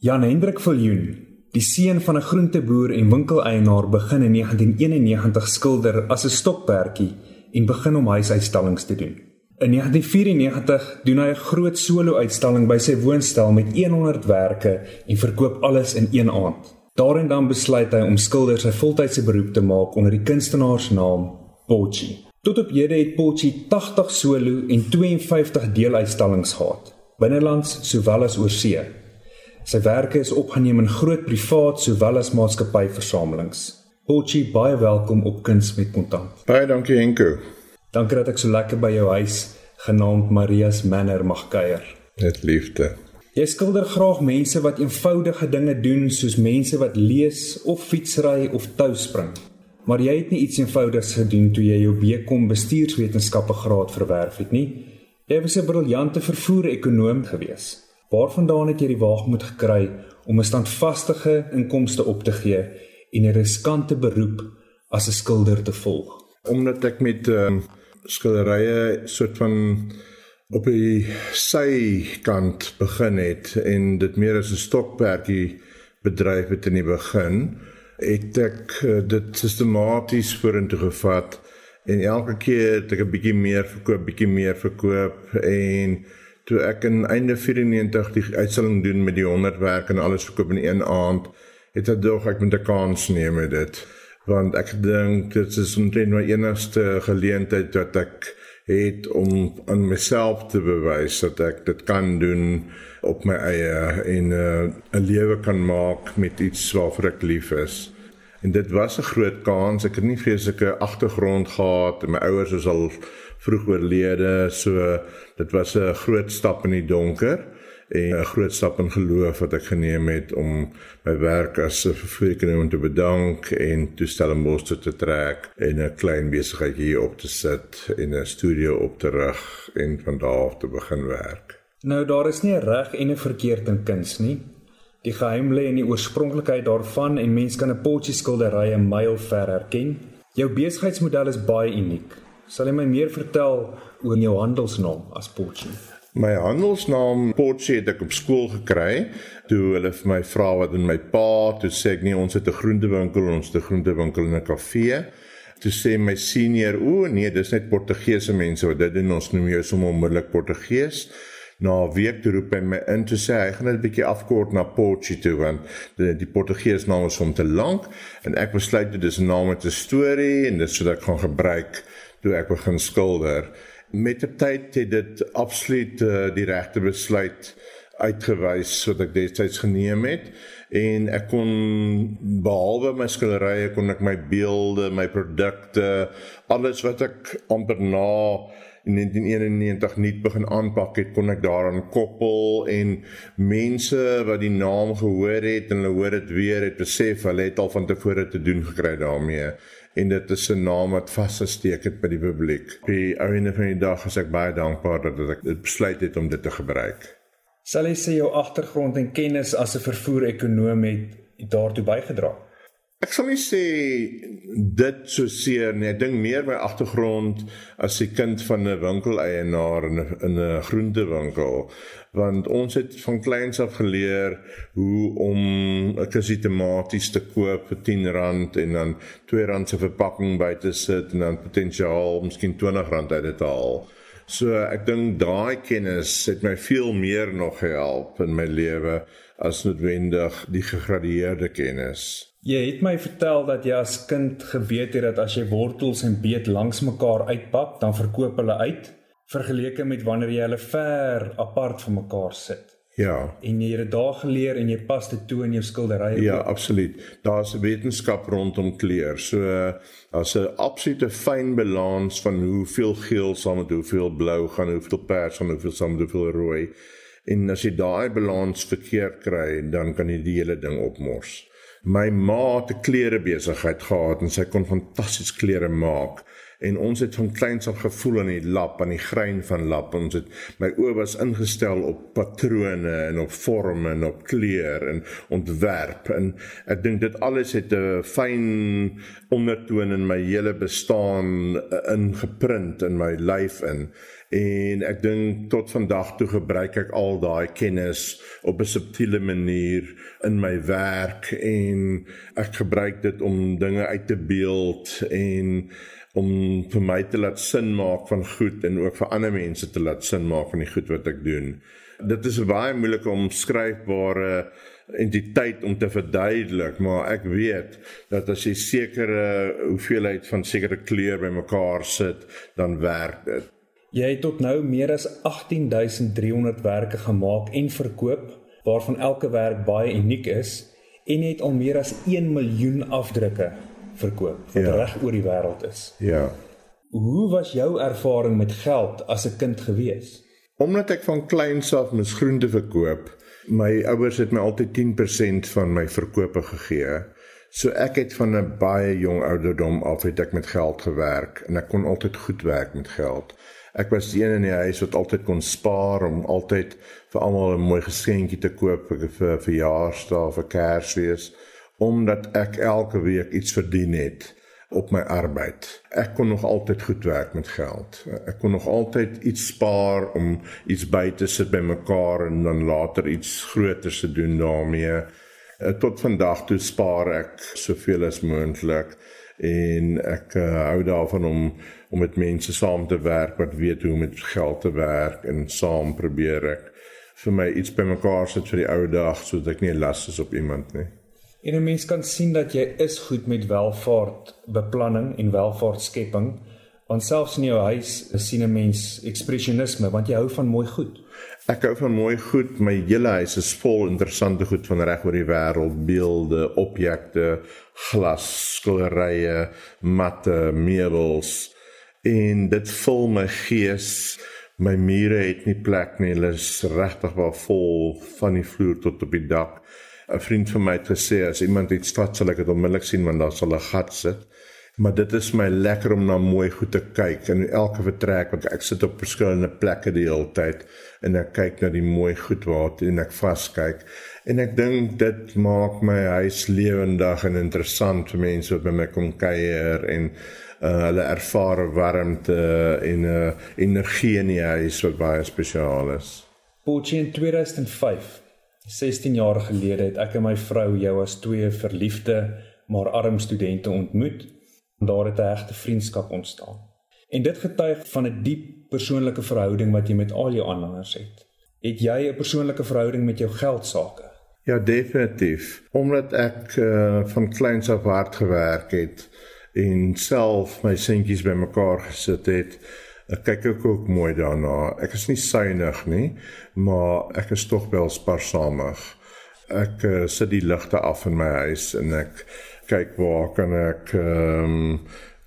Jan Hendrik Viljoen, die seun van 'n groenteboer en winkeleienaar, begin in 1991 skilder as 'n stokperdjie en begin om huisuitstallings te doen. In 1994 doen hy 'n groot solo-uitstalling by sy woonstel met 100 werke en verkoop alles in een aand. Daarin dan besluit hy om skilder sy voltydse beroep te maak onder die kunstenaarsnaam Pochi. Tot op hede het Pochi 80 solo en 52 deeluitstallings gehad, binnelands sowel as oorsee. Sywerke is opgeneem in groot privaat sowel as maatskappyversamelings. Pochi, baie welkom op Kuns met Kontant. Baie dankie Henko. Dankie dat ek so lekker by jou huis genaamd Maria's Manor mag kuier. Dit liefde. Jy skilder graag mense wat eenvoudige dinge doen soos mense wat lees of fietsry of tou spring. Maar jy het nie iets eenvoudigs gedoen toe jy jou BCom bestuurswetenskappe graad verwerf het nie. Jy was 'n briljante vervoer-ekonoom gewees. Waarvandaan het jy die waagmoed gekry om 'n standvaste inkomste op te gee en 'n riskante beroep as 'n skilder te volg? Omdat ek met uh, skilderye soort van op die sykant begin het en dit meer as 'n stokperdjie bedryf het in die begin, het ek uh, dit sistematies vorentoe gevat en elke keer het ek 'n bietjie meer verkoop, bietjie meer verkoop en toe ek in einde 94 die uitstalling doen met die 100 werk en alles verkoop in een aand, het ek dog ek moet 'n kans neem met dit want ek dink dit is omtrent my enigste geleentheid wat ek het om aan myself te bewys dat ek dit kan doen op my eie en uh, 'n lewe kan maak met iets waarvoor ek lief is. En dit was 'n groot kans. Ek het nie vreeslike agtergrond gehad my ouers is al vroeg oorlede, so dit was 'n groot stap in die donker en 'n groot stap in geloof wat ek geneem het om my werk as 'n vervoerkundige te bedank en toestel om bos te trek en 'n klein besigheid hier op te sit en 'n studio op te rig en van daar af te begin werk. Nou daar is nie 'n reg en 'n verkeerd in kuns nie. Die geheim lê in die oorspronklikheid daarvan en mens kan 'n potjie skilderye 'n myl ver herken. Jou besigheidsmodel is baie uniek. Sal jy my meer vertel oor jou handelsnaam as Potjie? My handelsnaam Potjie het ek op skool gekry. Toe hulle vir my vra wat in my pa, toe sê ek nee, ons het 'n groentewinkel, ons het 'n groentewinkel en 'n kafee. Toe sê my senior, o nee, dis net Portugese mense wat dit doen, ons noem jou sommer onmiddellik Portugees. Na 'n week toe roep hy my in toe sê hy gaan net 'n bietjie afkort na Potjie toe want die, die Portugese naam is om te lank en ek besluit dit is 'n naam met 'n storie en dit sodat ek gaan gebruik toe ek begin skilder. Met die tyd het dit absoluut uh, die regte besluit uitgewys wat ek destyds geneem het. En ek kon behalwe my skilderye kon ek my beelde, my produkte, alles wat ek amper na in 1991 nuut begin aanpak het, kon ek daaraan koppel. En mense wat die naam gehoor het en hulle hoor dit weer het besef hulle het al van tevore te doen gekry daarmee en dit is 'n naam wat vasgesteek het by die publiek. Op die einde van die dag is ek baie dankbaar dat ek dit besluit het om dit te gebruik. Sal jy sê jou agtergrond en kennis as 'n vervoer-ekonoom het daartoe bygedra? Ek sal nie sê dit so seer nie. Ek dink meer my agtergrond as 'n kind van 'n winkeleienaar in 'n in 'n groentewinkel, want ons het van kleins af geleer hoe om 'n kusie tomaties te koop vir R10 en dan R2 se verpakking by te sit en dan potensiaal miskien R20 uit dit te haal. So ek dink daai kennis het my veel meer nog gehelp in my lewe as noodwendig die gegradueerde kennis. Jy het my vertel dat jy as kind geweet het dat as jy wortels en beet langs mekaar uitpak, dan verkoop hulle uit, vergeleke met wanneer jy hulle ver apart van mekaar sit. Ja. En jy het dit daar geleer en jy pas dit toe in jou skilderye. Ja, absoluut. Daar's 'n wetenskap rondom kleur. So daar's 'n absolute fyn balans van hoeveel geel saam met hoeveel blou gaan, hoeveel pers gaan, hoeveel saam met hoeveel rooi. En as jy daai balans verkeerd kry, dan kan jy die hele ding opmors. My ma het 'n klerebesigheid gehad en sy kon fantasties klere maak. En ons het van kleins af gevoel aan die lap aan die grein van lap. Ons het my oë was ingestel op patrone en op vorme en op kleur en ontwerp. En ek dink dit alles het 'n fyn ondertoon in my hele bestaan eh, ingeprint in my lyf in en ek dink tot vandag toe gebruik ek al daai kennis op 'n subtiele manier in my werk en ek gebruik dit om dinge uit te beeld en om vir my te laat sin maak van goed en ook vir ander mense te laat sin maak van die goed wat ek doen. Dit is 'n baie moeilike omskryfbare entiteit om te verduidelik, maar ek weet dat as jy sekere hoeveelheid van sekere kleur bymekaar sit, dan werk dit. Jy het tot nou meer as 18300 werke gemaak en verkoop waarvan elke werk baie uniek is en jy het al meer as 1 miljoen afdrukke verkoop wat ja. reg oor die wêreld is. Ja. Hoe was jou ervaring met geld as 'n kind gewees? Omdat ek van kleins af mis groente verkoop, my ouers het my altyd 10% van my verkope gegee. So ek het van 'n baie jong ouderdom af het ek met geld gewerk en ek kon altyd goed werk met geld. Ek was die een in die huis wat altyd kon spaar om altyd vir almal 'n mooi geskenkie te koop vir verjaarsdag of vir Kersfees omdat ek elke week iets verdien het op my arbeid. Ek kon nog altyd goed werk met geld. Ek kon nog altyd iets spaar om iets by te sit by mekaar en dan later iets groter te doen daarmee. Eh, tot vandag toe spaar ek soveel as moontlik en ek uh, hou daarvan om om met mense saam te werk wat weet hoe om met geld te werk en saam probeer ek vir my iets bymekaar sit vir die ou dag sodat ek nie las is op iemand nie. En 'n mens kan sien dat jy is goed met welvaart beplanning en welvaartskepping want selfs in jou huis sien 'n mens ekspresionisme want jy hou van mooi goed. Ek hou van mooi goed. My hele huis is vol interessante goed van reg oor die wêreld, beelde, objekte, glas, skilderye, matte, meubels en dit vul my gees. My mure het nie plek nie. Hulle is regtig wel vol van die vloer tot op die dak. 'n Vriend van my het gesê as iemand iets vat, sal ek dit onmiddellik sien want daar sal 'n gat sit maar dit is my lekker om na mooi goed te kyk. In elke vertrek want ek sit op verskillende plekke die hele tyd en ek kyk na die mooi goed waar en ek vaskyk. En ek dink dit maak my huis lewendig en interessant vir mense wat by my kom kuier en uh, hulle ervaar warmte en 'n uh, energie in die huis wat baie spesiaal is. Potjie in 2005 16 jaar gelede het ek en my vrou jou as twee verliefde maar arm studente ontmoet daar het 'n regte vriendskap ontstaan. En dit getuig van 'n diep persoonlike verhouding wat jy met al jou aanhangers het. Het jy 'n persoonlike verhouding met jou geld sake? Ja, definitief. Omdat ek uh, van kleins af hard gewerk het en self my sentjies bymekaar gesit het, ek kyk ek ook mooi daarna. Ek is nie suinig nie, maar ek is tog wel spaarsamig. Ek uh, sit die ligte af in my huis en ek kyk waar kan ek ehm um,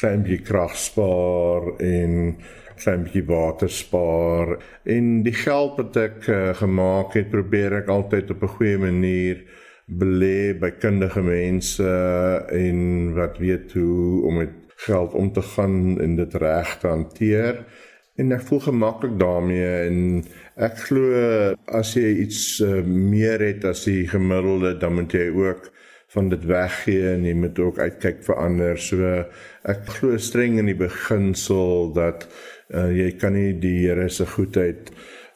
klein bietjie krag spaar en klein bietjie water spaar. En die geld wat ek uh, gemaak het probeer ek altyd op 'n goeie manier belê by kundige mense en wat weet hoe om met geld om te gaan en dit reg te hanteer. En ek voel gemaklik daarmee en ek glo as jy iets uh, meer het as die gemiddelde dan moet jy ook van dit weggee en jy moet ook uitkyk vir ander. So ek glo streng in die beginsel dat uh, jy kan nie die Here se goedheid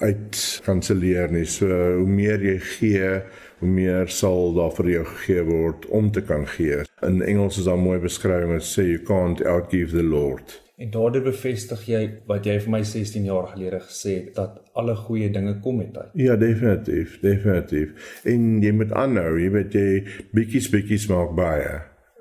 uit kanselleer nie. So hoe meer jy gee, hoe meer sal daar vir jou gegee word om te kan gee. In Engels is daar mooi beskrywing wat sê you can't outgive the Lord. En daardeur bevestig jy wat jy vir my 16 jaar gelede gesê het dat alle goeie dinge kom met tyd. Ja, definitief, definitief. En jy moet aanhou, jy weet jy bietjies bietjies maak baie.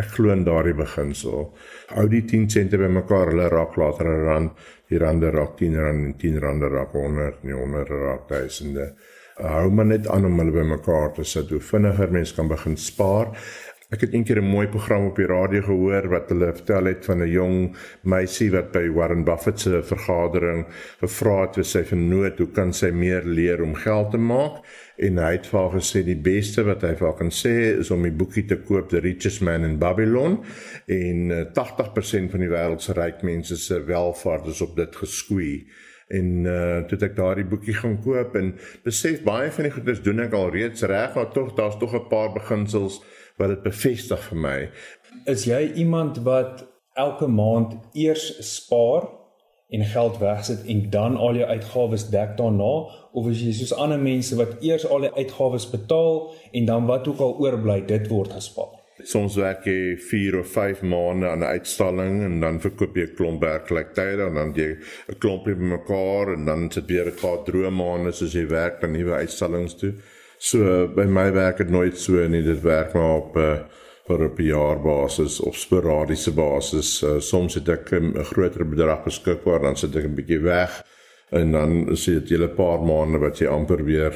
Ek glo in daardie beginsel. Hou die 10 sente bymekaar, hulle raak later 'n rand, die rande raak 10 rand en 10 rande raak 100, nie 100 raak duisende. Hou maar net aan om hulle bymekaar te sit. Hoe vinniger mens kan begin spaar, Ek het eendag 'n mooi program op die radio gehoor wat hulle vertel het van 'n jong meisie wat by Warren Buffett se vergadering gevra het hoe sy vernoot hoe kan sy meer leer om geld te maak? En hy het vir haar gesê die beste wat hy vir haar kan sê is om die boekie te koop The Richest Man in Babylon. En 80% van die wêreld se ryk mense se welvaart is op dit geskoei. En uh toe ek daardie boekie gaan koop en besef baie van die goedes doen ek al reeds reg maar tog daar's tog 'n paar beginsels wat dit bevestig vir my. Is jy iemand wat elke maand eers spaar en geld wegsit en dan al jou uitgawes dek daarna of is jy soos ander mense wat eers al die uitgawes betaal en dan wat ook al oorbly dit word gespaar? Soms werk jy 4 of 5 maande aan 'n uitstalling en dan verkoop jy 'n klomp werkgelyktyde en dan jy 'n klompie bymekaar en dan sit weer 'n paar droë maande soos jy werk aan nuwe uitstallings toe. So by my werk het nooit so nie dit werk maar op 'n uh, vir 'n jaarbasis of sporadiese basis. Uh, soms het ek 'n groter bedrag beskikbaar dan sit ek 'n bietjie weg en dan sê dit julle paar maande wat jy amper weer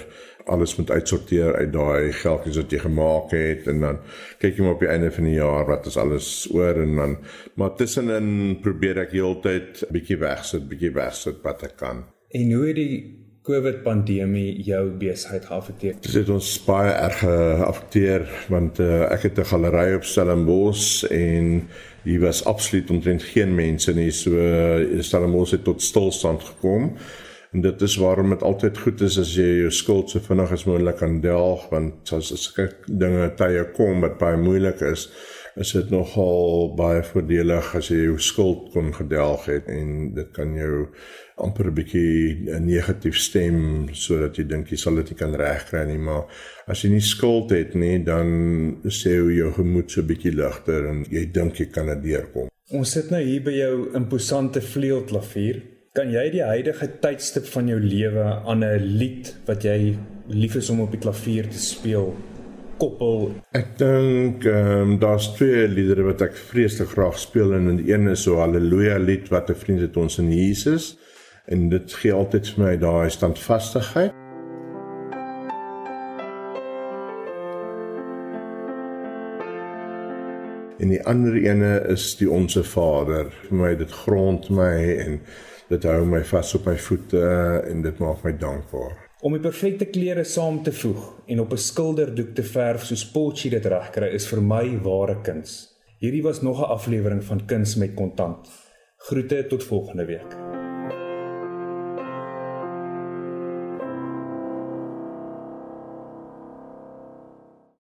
alles moet uitsorteer uit daai geldjies wat jy gemaak het en dan kyk jy maar op die einde van die jaar wat is alles oor en dan maar tussenin probeer ek heeltyd bietjie wegsit, bietjie wegsit wat ek kan. En hoe het die COVID pandemie jou besigheid geaffekteer? Dit het ons baie erg geaffekteer want uh, ek het 'n galery op Stellenbosch en hier was absoluut omtrent geen mense nie. So uh, Stellenbosch het tot stilstand gekom. En dit is waarom dit altyd goed is as jy jou skuld so vinnig as moontlik kan delg want as as dinge tye kom wat baie moeilik is, is dit nogal baie voordelig as jy jou skuld kon gedelg het en dit kan jou amper 'n bietjie negatief stem sodat jy dink jy sal dit nie kan regkry nie, maar as jy nie skuld het nie, dan sê jy jou gemoed so 'n bietjie ligter en jy dink jy kan dit deurkom. Ons sit nou hier by jou imposante vleuelklavier. Kan jy die huidige tydstip van jou lewe aan 'n lied wat jy lief is om op die klavier te speel koppel? Ek dink ehm um, daar's twee liedere wat ek vreeslik graag speel en die een is so Halleluja lied wat 'n vriend het ons in Jesus en dit gee altyd vir my daai standvastigheid. En die ander ene is die onsse Vader. Vir my dit grond my en dit hou my vas op my voete en dit maak my dankbaar. Om die perfekte klere saam te voeg en op 'n skilderdoek te verf soos Potchie dit regkry is vir my ware kuns. Hierdie was nog 'n aflewering van Kuns met Kontant. Groete tot volgende week.